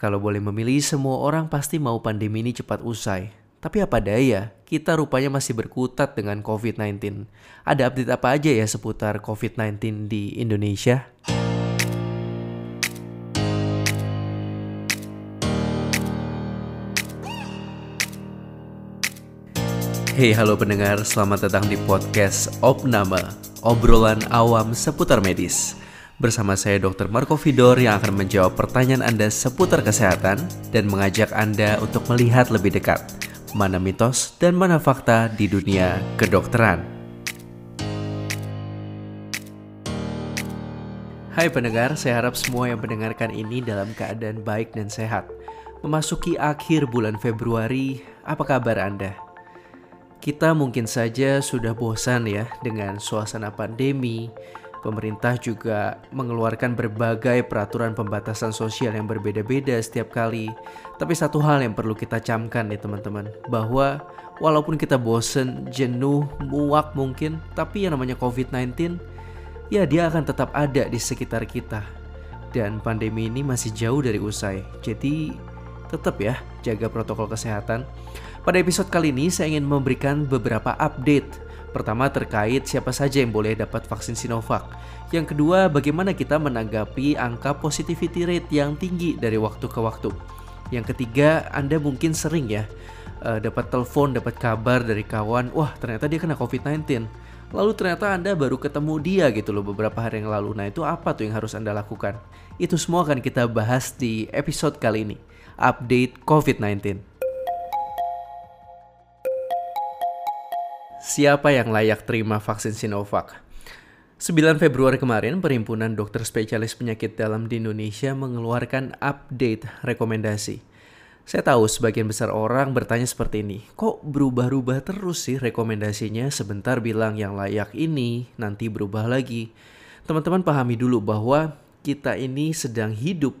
Kalau boleh memilih, semua orang pasti mau pandemi ini cepat usai. Tapi apa daya, kita rupanya masih berkutat dengan COVID-19. Ada update apa aja ya seputar COVID-19 di Indonesia? Hey halo pendengar, selamat datang di podcast Opnama, obrolan awam seputar medis. Bersama saya Dr. Marco Vidor yang akan menjawab pertanyaan Anda seputar kesehatan dan mengajak Anda untuk melihat lebih dekat mana mitos dan mana fakta di dunia kedokteran. Hai pendengar, saya harap semua yang mendengarkan ini dalam keadaan baik dan sehat. Memasuki akhir bulan Februari, apa kabar Anda? Kita mungkin saja sudah bosan ya dengan suasana pandemi, Pemerintah juga mengeluarkan berbagai peraturan pembatasan sosial yang berbeda-beda setiap kali. Tapi satu hal yang perlu kita camkan nih teman-teman, bahwa walaupun kita bosen, jenuh, muak mungkin, tapi yang namanya COVID-19, ya dia akan tetap ada di sekitar kita. Dan pandemi ini masih jauh dari usai, jadi tetap ya jaga protokol kesehatan. Pada episode kali ini saya ingin memberikan beberapa update Pertama terkait siapa saja yang boleh dapat vaksin Sinovac. Yang kedua, bagaimana kita menanggapi angka positivity rate yang tinggi dari waktu ke waktu. Yang ketiga, Anda mungkin sering ya uh, dapat telepon, dapat kabar dari kawan, wah ternyata dia kena COVID-19. Lalu ternyata Anda baru ketemu dia gitu loh beberapa hari yang lalu. Nah itu apa tuh yang harus Anda lakukan? Itu semua akan kita bahas di episode kali ini. Update COVID-19. Siapa yang layak terima vaksin Sinovac? 9 Februari kemarin, Perhimpunan Dokter Spesialis Penyakit Dalam di Indonesia mengeluarkan update rekomendasi. Saya tahu sebagian besar orang bertanya seperti ini, kok berubah-ubah terus sih rekomendasinya? Sebentar bilang yang layak ini, nanti berubah lagi. Teman-teman pahami dulu bahwa kita ini sedang hidup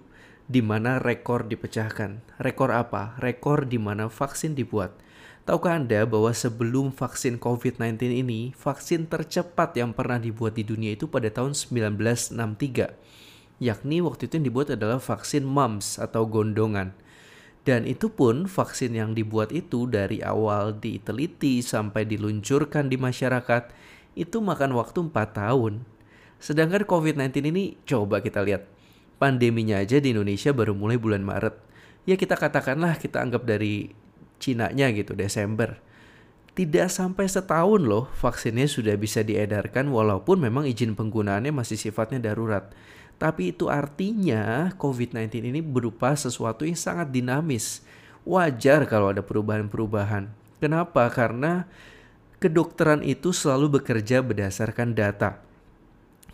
di mana rekor dipecahkan. Rekor apa? Rekor di mana vaksin dibuat. Tahukah Anda bahwa sebelum vaksin COVID-19 ini, vaksin tercepat yang pernah dibuat di dunia itu pada tahun 1963. Yakni waktu itu yang dibuat adalah vaksin mumps atau gondongan. Dan itu pun vaksin yang dibuat itu dari awal diteliti sampai diluncurkan di masyarakat itu makan waktu 4 tahun. Sedangkan COVID-19 ini coba kita lihat. Pandeminya aja di Indonesia baru mulai bulan Maret. Ya kita katakanlah kita anggap dari Cina-nya gitu Desember. Tidak sampai setahun loh vaksinnya sudah bisa diedarkan walaupun memang izin penggunaannya masih sifatnya darurat. Tapi itu artinya COVID-19 ini berupa sesuatu yang sangat dinamis. Wajar kalau ada perubahan-perubahan. Kenapa? Karena kedokteran itu selalu bekerja berdasarkan data.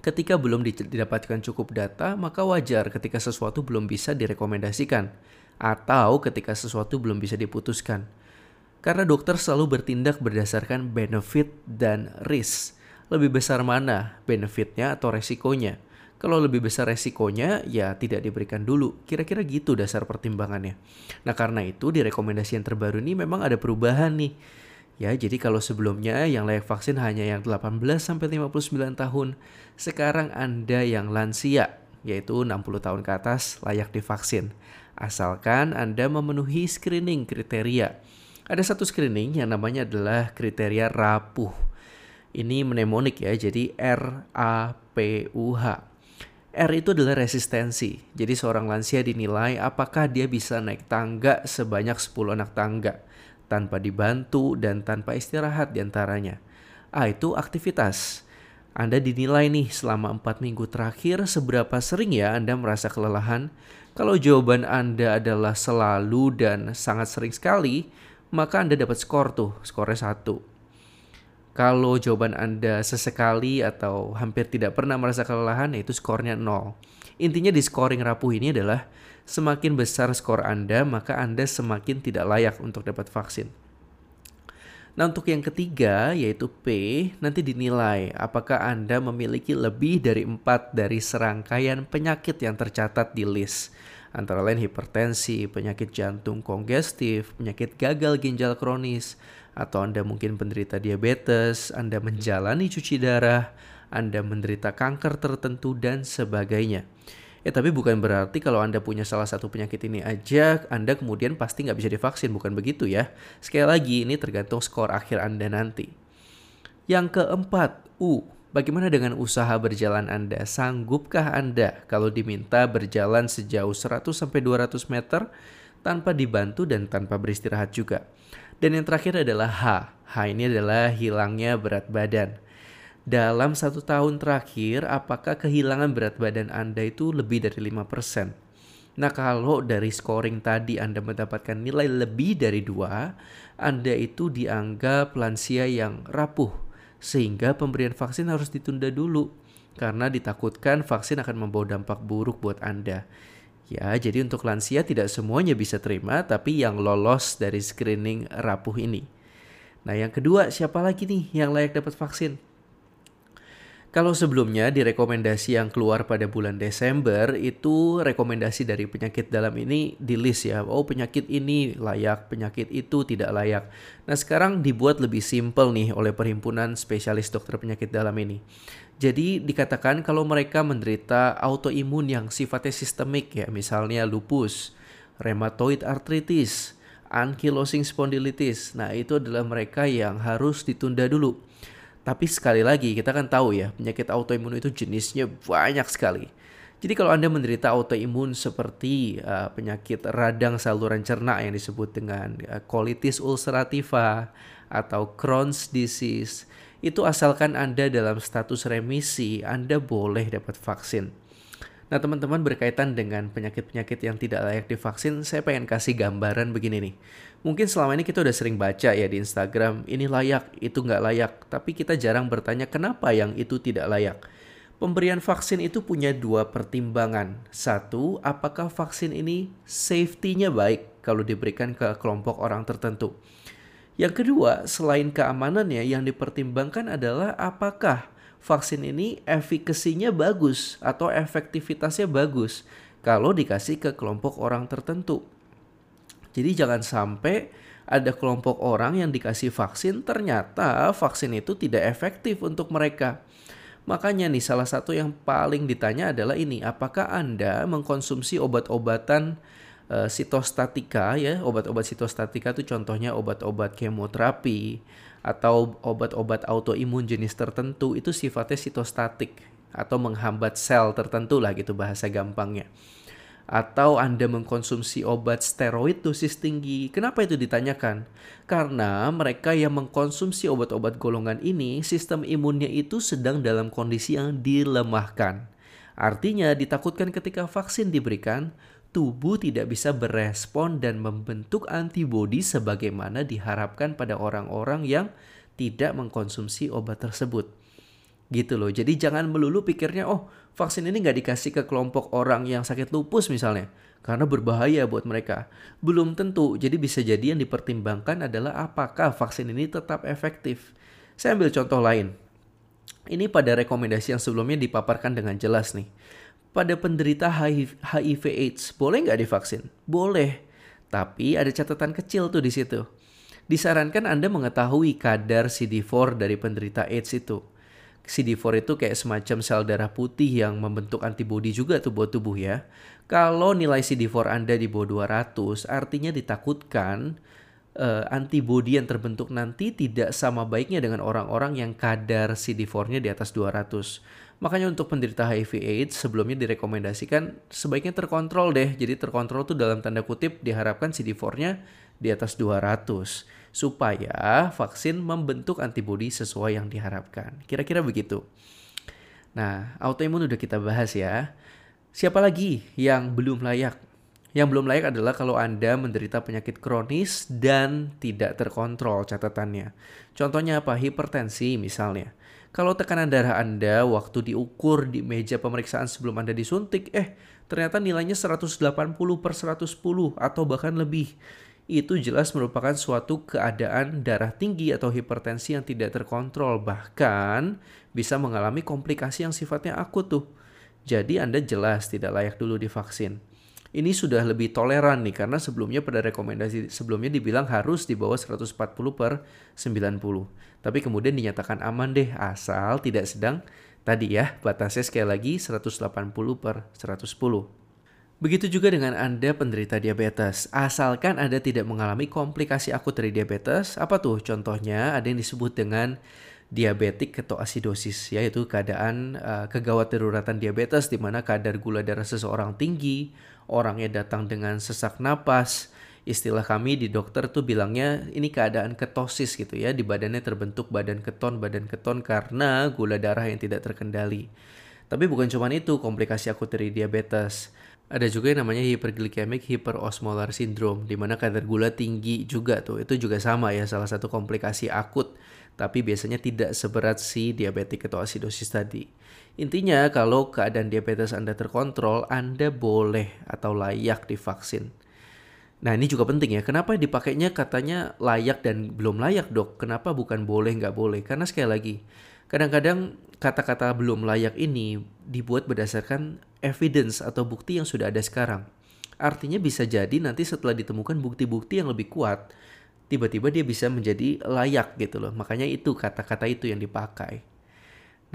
Ketika belum didapatkan cukup data, maka wajar ketika sesuatu belum bisa direkomendasikan atau ketika sesuatu belum bisa diputuskan. Karena dokter selalu bertindak berdasarkan benefit dan risk. Lebih besar mana benefitnya atau resikonya? Kalau lebih besar resikonya, ya tidak diberikan dulu. Kira-kira gitu dasar pertimbangannya. Nah karena itu di rekomendasi yang terbaru ini memang ada perubahan nih. Ya, jadi kalau sebelumnya yang layak vaksin hanya yang 18 sampai 59 tahun, sekarang Anda yang lansia, yaitu 60 tahun ke atas layak divaksin asalkan Anda memenuhi screening kriteria. Ada satu screening yang namanya adalah kriteria rapuh. Ini mnemonik ya, jadi R A P U H. R itu adalah resistensi. Jadi seorang lansia dinilai apakah dia bisa naik tangga sebanyak 10 anak tangga tanpa dibantu dan tanpa istirahat di antaranya. A itu aktivitas. Anda dinilai nih selama 4 minggu terakhir seberapa sering ya Anda merasa kelelahan kalau jawaban Anda adalah selalu dan sangat sering sekali, maka Anda dapat skor tuh, skornya satu. Kalau jawaban Anda sesekali atau hampir tidak pernah merasa kelelahan, yaitu skornya nol. Intinya di scoring rapuh ini adalah semakin besar skor Anda, maka Anda semakin tidak layak untuk dapat vaksin. Nah untuk yang ketiga yaitu P nanti dinilai apakah Anda memiliki lebih dari empat dari serangkaian penyakit yang tercatat di list antara lain hipertensi, penyakit jantung kongestif, penyakit gagal ginjal kronis, atau Anda mungkin penderita diabetes, Anda menjalani cuci darah, Anda menderita kanker tertentu, dan sebagainya. Ya tapi bukan berarti kalau Anda punya salah satu penyakit ini aja, Anda kemudian pasti nggak bisa divaksin, bukan begitu ya. Sekali lagi, ini tergantung skor akhir Anda nanti. Yang keempat, U. Bagaimana dengan usaha berjalan Anda? Sanggupkah Anda kalau diminta berjalan sejauh 100-200 meter tanpa dibantu dan tanpa beristirahat juga? Dan yang terakhir adalah H. H ini adalah hilangnya berat badan. Dalam satu tahun terakhir, apakah kehilangan berat badan Anda itu lebih dari 5%? Nah kalau dari scoring tadi Anda mendapatkan nilai lebih dari dua, Anda itu dianggap lansia yang rapuh, sehingga pemberian vaksin harus ditunda dulu, karena ditakutkan vaksin akan membawa dampak buruk buat Anda. Ya, jadi untuk lansia tidak semuanya bisa terima, tapi yang lolos dari screening rapuh ini. Nah, yang kedua, siapa lagi nih yang layak dapat vaksin? Kalau sebelumnya di rekomendasi yang keluar pada bulan Desember itu rekomendasi dari penyakit dalam ini di list ya. Oh penyakit ini layak, penyakit itu tidak layak. Nah sekarang dibuat lebih simpel nih oleh Perhimpunan Spesialis Dokter Penyakit Dalam ini. Jadi dikatakan kalau mereka menderita autoimun yang sifatnya sistemik ya, misalnya lupus, rheumatoid arthritis, ankylosing spondylitis. Nah, itu adalah mereka yang harus ditunda dulu. Tapi sekali lagi kita kan tahu ya penyakit autoimun itu jenisnya banyak sekali. Jadi kalau Anda menderita autoimun seperti uh, penyakit radang saluran cerna yang disebut dengan uh, colitis ulcerativa atau Crohn's disease, itu asalkan Anda dalam status remisi, Anda boleh dapat vaksin. Nah teman-teman berkaitan dengan penyakit-penyakit yang tidak layak divaksin, saya pengen kasih gambaran begini nih. Mungkin selama ini kita udah sering baca ya di Instagram, ini layak, itu nggak layak. Tapi kita jarang bertanya kenapa yang itu tidak layak. Pemberian vaksin itu punya dua pertimbangan. Satu, apakah vaksin ini safety-nya baik kalau diberikan ke kelompok orang tertentu. Yang kedua, selain keamanannya yang dipertimbangkan adalah apakah vaksin ini efikasinya bagus atau efektivitasnya bagus kalau dikasih ke kelompok orang tertentu. Jadi jangan sampai ada kelompok orang yang dikasih vaksin ternyata vaksin itu tidak efektif untuk mereka. Makanya nih salah satu yang paling ditanya adalah ini, apakah Anda mengkonsumsi obat-obatan uh, sitostatika ya, obat-obat sitostatika itu contohnya obat-obat kemoterapi, atau obat-obat autoimun jenis tertentu itu sifatnya sitostatik atau menghambat sel tertentu lah gitu bahasa gampangnya. Atau Anda mengkonsumsi obat steroid dosis tinggi. Kenapa itu ditanyakan? Karena mereka yang mengkonsumsi obat-obat golongan ini, sistem imunnya itu sedang dalam kondisi yang dilemahkan. Artinya ditakutkan ketika vaksin diberikan, tubuh tidak bisa berespon dan membentuk antibodi sebagaimana diharapkan pada orang-orang yang tidak mengkonsumsi obat tersebut. Gitu loh. Jadi jangan melulu pikirnya, oh vaksin ini nggak dikasih ke kelompok orang yang sakit lupus misalnya. Karena berbahaya buat mereka. Belum tentu. Jadi bisa jadi yang dipertimbangkan adalah apakah vaksin ini tetap efektif. Saya ambil contoh lain. Ini pada rekomendasi yang sebelumnya dipaparkan dengan jelas nih pada penderita HIV AIDS boleh nggak divaksin? Boleh, tapi ada catatan kecil tuh di situ. Disarankan Anda mengetahui kadar CD4 dari penderita AIDS itu. CD4 itu kayak semacam sel darah putih yang membentuk antibodi juga tuh buat tubuh ya. Kalau nilai CD4 Anda di bawah 200, artinya ditakutkan uh, antibodi yang terbentuk nanti tidak sama baiknya dengan orang-orang yang kadar CD4-nya di atas 200. Makanya untuk penderita HIV AIDS sebelumnya direkomendasikan sebaiknya terkontrol deh. Jadi terkontrol tuh dalam tanda kutip diharapkan CD4-nya di atas 200 supaya vaksin membentuk antibodi sesuai yang diharapkan. Kira-kira begitu. Nah, autoimun udah kita bahas ya. Siapa lagi yang belum layak? Yang belum layak adalah kalau Anda menderita penyakit kronis dan tidak terkontrol catatannya. Contohnya apa? Hipertensi misalnya. Kalau tekanan darah Anda waktu diukur di meja pemeriksaan sebelum Anda disuntik, eh ternyata nilainya 180 per 110 atau bahkan lebih. Itu jelas merupakan suatu keadaan darah tinggi atau hipertensi yang tidak terkontrol. Bahkan bisa mengalami komplikasi yang sifatnya akut tuh. Jadi Anda jelas tidak layak dulu divaksin ini sudah lebih toleran nih karena sebelumnya pada rekomendasi sebelumnya dibilang harus di bawah 140 per 90. Tapi kemudian dinyatakan aman deh asal tidak sedang Tadi ya, batasnya sekali lagi 180 per 110. Begitu juga dengan Anda penderita diabetes. Asalkan Anda tidak mengalami komplikasi akut dari diabetes, apa tuh contohnya? Ada yang disebut dengan diabetik ketoasidosis, yaitu keadaan uh, kegawat daruratan diabetes di mana kadar gula darah seseorang tinggi, orangnya datang dengan sesak napas. Istilah kami di dokter tuh bilangnya ini keadaan ketosis gitu ya, di badannya terbentuk badan keton, badan keton karena gula darah yang tidak terkendali. Tapi bukan cuma itu komplikasi akut dari diabetes. Ada juga yang namanya hyperglycemic hyperosmolar syndrome, di mana kadar gula tinggi juga tuh. Itu juga sama ya, salah satu komplikasi akut. Tapi biasanya tidak seberat si diabetik atau asidosis tadi. Intinya kalau keadaan diabetes Anda terkontrol, Anda boleh atau layak divaksin. Nah ini juga penting ya, kenapa dipakainya katanya layak dan belum layak dok? Kenapa bukan boleh nggak boleh? Karena sekali lagi, kadang-kadang kata-kata belum layak ini dibuat berdasarkan evidence atau bukti yang sudah ada sekarang. Artinya bisa jadi nanti setelah ditemukan bukti-bukti yang lebih kuat, tiba-tiba dia bisa menjadi layak gitu loh. Makanya itu kata-kata itu yang dipakai.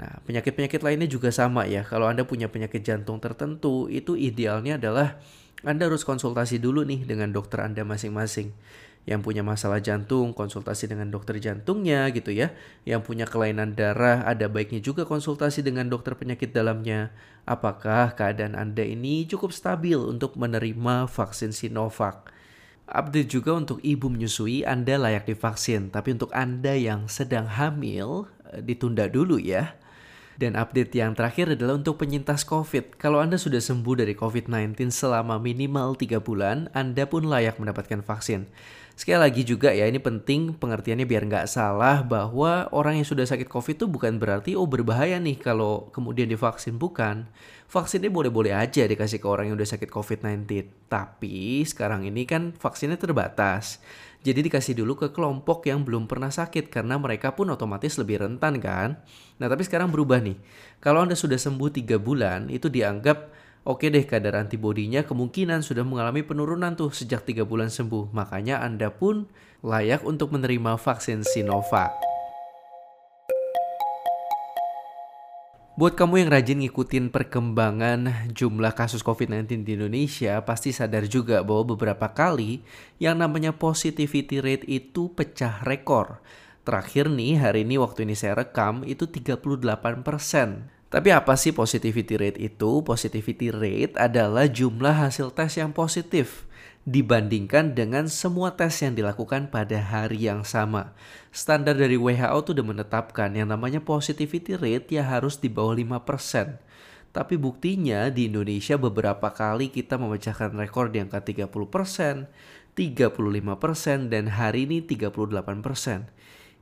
Nah, penyakit-penyakit lainnya juga sama ya. Kalau Anda punya penyakit jantung tertentu, itu idealnya adalah Anda harus konsultasi dulu nih dengan dokter Anda masing-masing yang punya masalah jantung konsultasi dengan dokter jantungnya gitu ya. Yang punya kelainan darah ada baiknya juga konsultasi dengan dokter penyakit dalamnya. Apakah keadaan Anda ini cukup stabil untuk menerima vaksin Sinovac? Update juga untuk ibu menyusui Anda layak divaksin. Tapi untuk Anda yang sedang hamil eh, ditunda dulu ya. Dan update yang terakhir adalah untuk penyintas COVID. Kalau Anda sudah sembuh dari COVID-19 selama minimal 3 bulan, Anda pun layak mendapatkan vaksin. Sekali lagi juga ya, ini penting pengertiannya biar nggak salah bahwa orang yang sudah sakit COVID itu bukan berarti oh berbahaya nih kalau kemudian divaksin. Bukan. Vaksinnya boleh-boleh aja dikasih ke orang yang udah sakit COVID-19. Tapi sekarang ini kan vaksinnya terbatas. Jadi dikasih dulu ke kelompok yang belum pernah sakit karena mereka pun otomatis lebih rentan kan. Nah tapi sekarang berubah nih. Kalau Anda sudah sembuh 3 bulan itu dianggap Oke deh, kadar antibodinya kemungkinan sudah mengalami penurunan tuh sejak 3 bulan sembuh. Makanya Anda pun layak untuk menerima vaksin Sinovac. Buat kamu yang rajin ngikutin perkembangan jumlah kasus COVID-19 di Indonesia, pasti sadar juga bahwa beberapa kali yang namanya positivity rate itu pecah rekor. Terakhir nih, hari ini waktu ini saya rekam, itu 38 persen. Tapi apa sih positivity rate itu? Positivity rate adalah jumlah hasil tes yang positif dibandingkan dengan semua tes yang dilakukan pada hari yang sama. Standar dari WHO tuh udah menetapkan yang namanya positivity rate ya harus di bawah 5%. Tapi buktinya di Indonesia beberapa kali kita memecahkan rekor di angka 30%, 35%, dan hari ini 38%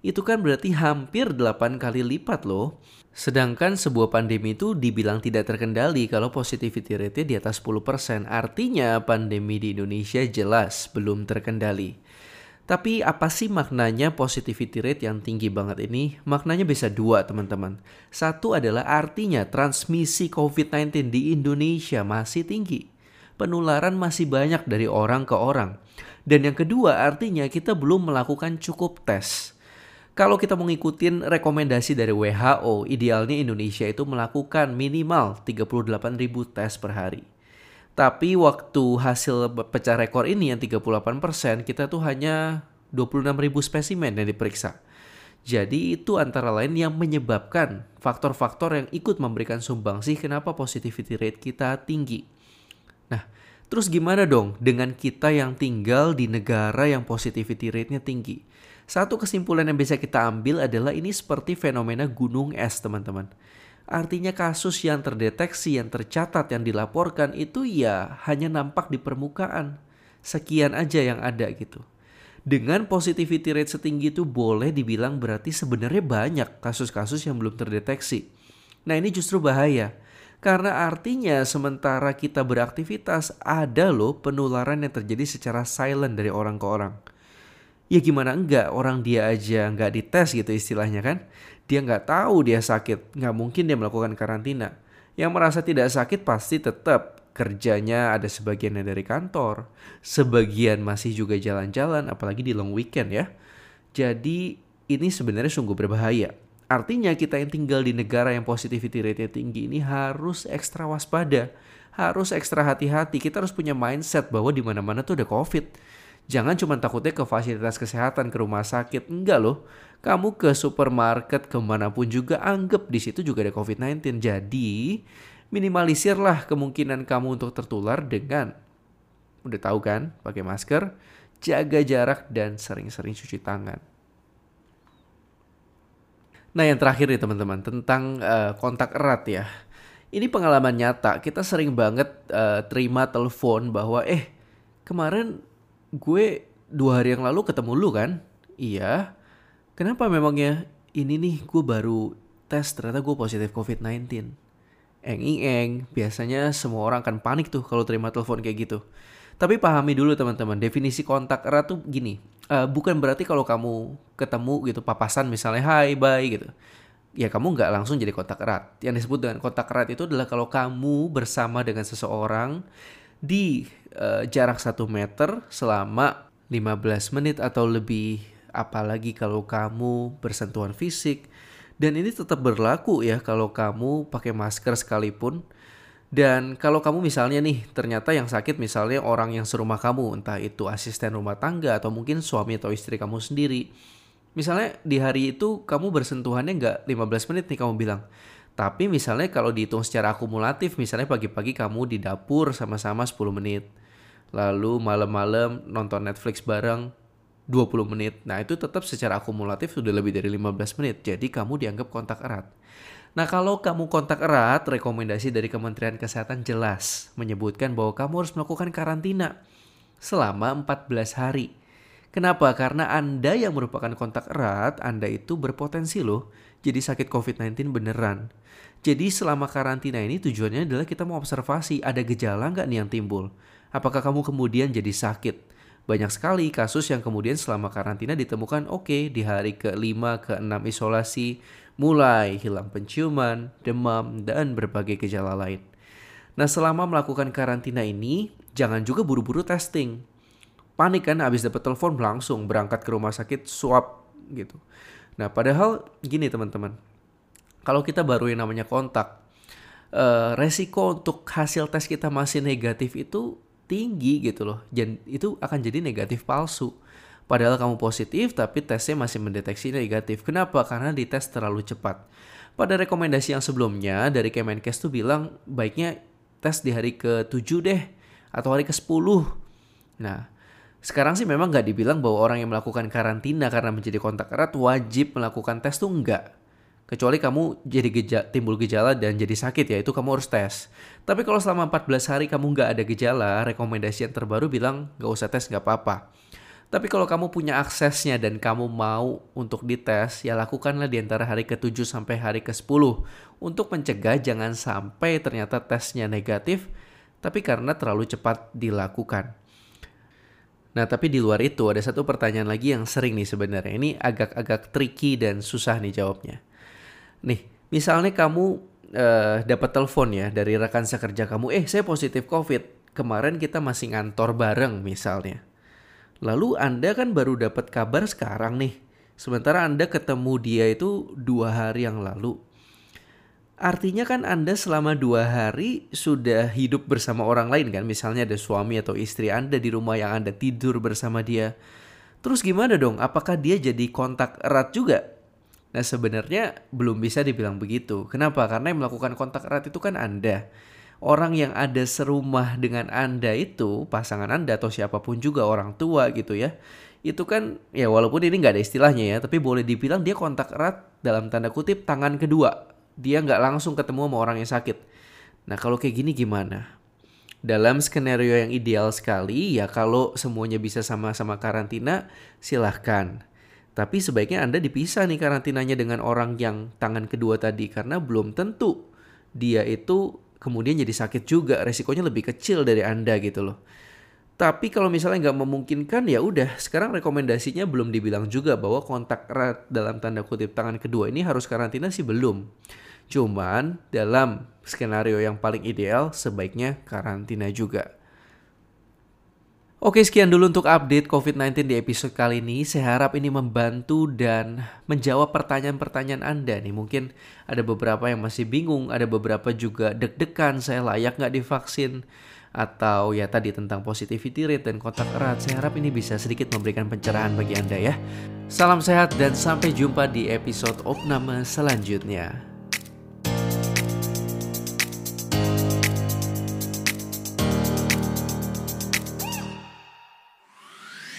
itu kan berarti hampir 8 kali lipat loh. Sedangkan sebuah pandemi itu dibilang tidak terkendali kalau positivity rate di atas 10%. Artinya pandemi di Indonesia jelas belum terkendali. Tapi apa sih maknanya positivity rate yang tinggi banget ini? Maknanya bisa dua teman-teman. Satu adalah artinya transmisi COVID-19 di Indonesia masih tinggi. Penularan masih banyak dari orang ke orang. Dan yang kedua artinya kita belum melakukan cukup tes. Kalau kita mengikuti rekomendasi dari WHO, idealnya Indonesia itu melakukan minimal 38.000 tes per hari. Tapi waktu hasil pecah rekor ini yang 38%, kita tuh hanya 26.000 spesimen yang diperiksa. Jadi itu antara lain yang menyebabkan faktor-faktor yang ikut memberikan sumbangsih kenapa positivity rate kita tinggi. Nah, terus gimana dong dengan kita yang tinggal di negara yang positivity rate-nya tinggi? Satu kesimpulan yang bisa kita ambil adalah ini seperti fenomena gunung es teman-teman. Artinya kasus yang terdeteksi, yang tercatat, yang dilaporkan itu ya hanya nampak di permukaan. Sekian aja yang ada gitu. Dengan positivity rate setinggi itu boleh dibilang berarti sebenarnya banyak kasus-kasus yang belum terdeteksi. Nah ini justru bahaya. Karena artinya sementara kita beraktivitas ada loh penularan yang terjadi secara silent dari orang ke orang ya gimana? Enggak. Orang dia aja nggak dites gitu istilahnya kan. Dia nggak tahu dia sakit. Nggak mungkin dia melakukan karantina. Yang merasa tidak sakit pasti tetap kerjanya ada sebagian dari kantor. Sebagian masih juga jalan-jalan apalagi di long weekend ya. Jadi ini sebenarnya sungguh berbahaya. Artinya kita yang tinggal di negara yang positivity rate tinggi ini harus ekstra waspada, harus ekstra hati-hati. Kita harus punya mindset bahwa di mana-mana tuh ada COVID. Jangan cuma takutnya ke fasilitas kesehatan, ke rumah sakit. Enggak loh. Kamu ke supermarket, ke mana pun juga anggap di situ juga ada COVID-19. Jadi minimalisirlah kemungkinan kamu untuk tertular dengan udah tahu kan, pakai masker, jaga jarak dan sering-sering cuci tangan. Nah yang terakhir nih teman-teman tentang uh, kontak erat ya. Ini pengalaman nyata. Kita sering banget uh, terima telepon bahwa eh kemarin gue dua hari yang lalu ketemu lu kan? Iya. Kenapa memangnya ini nih gue baru tes ternyata gue positif COVID-19. Eng eng biasanya semua orang akan panik tuh kalau terima telepon kayak gitu. Tapi pahami dulu teman-teman, definisi kontak erat tuh gini uh, bukan berarti kalau kamu ketemu gitu papasan misalnya hai bye gitu ya kamu nggak langsung jadi kontak erat yang disebut dengan kontak erat itu adalah kalau kamu bersama dengan seseorang di uh, jarak satu meter selama 15 menit atau lebih apalagi kalau kamu bersentuhan fisik dan ini tetap berlaku ya kalau kamu pakai masker sekalipun dan kalau kamu misalnya nih, ternyata yang sakit misalnya orang yang serumah kamu, entah itu asisten rumah tangga atau mungkin suami atau istri kamu sendiri. Misalnya di hari itu kamu bersentuhannya nggak 15 menit nih kamu bilang. Tapi misalnya kalau dihitung secara akumulatif, misalnya pagi-pagi kamu di dapur sama-sama 10 menit. Lalu malam-malam nonton Netflix bareng 20 menit. Nah itu tetap secara akumulatif sudah lebih dari 15 menit. Jadi kamu dianggap kontak erat. Nah, kalau kamu kontak erat, rekomendasi dari Kementerian Kesehatan jelas menyebutkan bahwa kamu harus melakukan karantina selama 14 hari. Kenapa? Karena Anda yang merupakan kontak erat, Anda itu berpotensi loh jadi sakit COVID-19 beneran. Jadi selama karantina ini tujuannya adalah kita mau observasi ada gejala nggak nih yang timbul. Apakah kamu kemudian jadi sakit? Banyak sekali kasus yang kemudian selama karantina ditemukan oke okay, di hari ke-5, ke-6 isolasi, mulai hilang penciuman, demam, dan berbagai gejala lain. Nah selama melakukan karantina ini, jangan juga buru-buru testing. Panik kan habis dapat telepon langsung berangkat ke rumah sakit swab gitu. Nah padahal gini teman-teman, kalau kita baru yang namanya kontak, uh, resiko untuk hasil tes kita masih negatif itu tinggi gitu loh. Dan itu akan jadi negatif palsu. Padahal kamu positif tapi tesnya masih mendeteksi negatif. Kenapa? Karena dites terlalu cepat. Pada rekomendasi yang sebelumnya dari Kemenkes tuh bilang baiknya tes di hari ke-7 deh atau hari ke-10. Nah, sekarang sih memang nggak dibilang bahwa orang yang melakukan karantina karena menjadi kontak erat wajib melakukan tes tuh enggak. Kecuali kamu jadi geja, timbul gejala dan jadi sakit ya, itu kamu harus tes. Tapi kalau selama 14 hari kamu nggak ada gejala, rekomendasi yang terbaru bilang nggak usah tes nggak apa-apa. Tapi kalau kamu punya aksesnya dan kamu mau untuk dites, ya lakukanlah di antara hari ke-7 sampai hari ke-10 untuk mencegah jangan sampai ternyata tesnya negatif tapi karena terlalu cepat dilakukan. Nah, tapi di luar itu ada satu pertanyaan lagi yang sering nih sebenarnya. Ini agak-agak tricky dan susah nih jawabnya. Nih, misalnya kamu uh, dapat telepon ya dari rekan sekerja kamu, "Eh, saya positif COVID. Kemarin kita masih ngantor bareng misalnya." Lalu Anda kan baru dapat kabar sekarang nih. Sementara Anda ketemu dia itu dua hari yang lalu. Artinya kan Anda selama dua hari sudah hidup bersama orang lain kan. Misalnya ada suami atau istri Anda di rumah yang Anda tidur bersama dia. Terus gimana dong? Apakah dia jadi kontak erat juga? Nah sebenarnya belum bisa dibilang begitu. Kenapa? Karena yang melakukan kontak erat itu kan Anda orang yang ada serumah dengan Anda itu, pasangan Anda atau siapa pun juga orang tua gitu ya. Itu kan ya walaupun ini nggak ada istilahnya ya, tapi boleh dibilang dia kontak erat dalam tanda kutip tangan kedua. Dia nggak langsung ketemu sama orang yang sakit. Nah kalau kayak gini gimana? Dalam skenario yang ideal sekali ya kalau semuanya bisa sama-sama karantina silahkan. Tapi sebaiknya Anda dipisah nih karantinanya dengan orang yang tangan kedua tadi karena belum tentu dia itu kemudian jadi sakit juga. Resikonya lebih kecil dari anda gitu loh. Tapi kalau misalnya nggak memungkinkan ya udah. Sekarang rekomendasinya belum dibilang juga bahwa kontak erat dalam tanda kutip tangan kedua ini harus karantina sih belum. Cuman dalam skenario yang paling ideal sebaiknya karantina juga Oke, sekian dulu untuk update COVID-19 di episode kali ini. Saya harap ini membantu dan menjawab pertanyaan-pertanyaan Anda nih. Mungkin ada beberapa yang masih bingung, ada beberapa juga deg-degan, saya layak nggak divaksin? Atau ya tadi tentang positivity rate dan kontak erat. Saya harap ini bisa sedikit memberikan pencerahan bagi Anda ya. Salam sehat dan sampai jumpa di episode opname selanjutnya.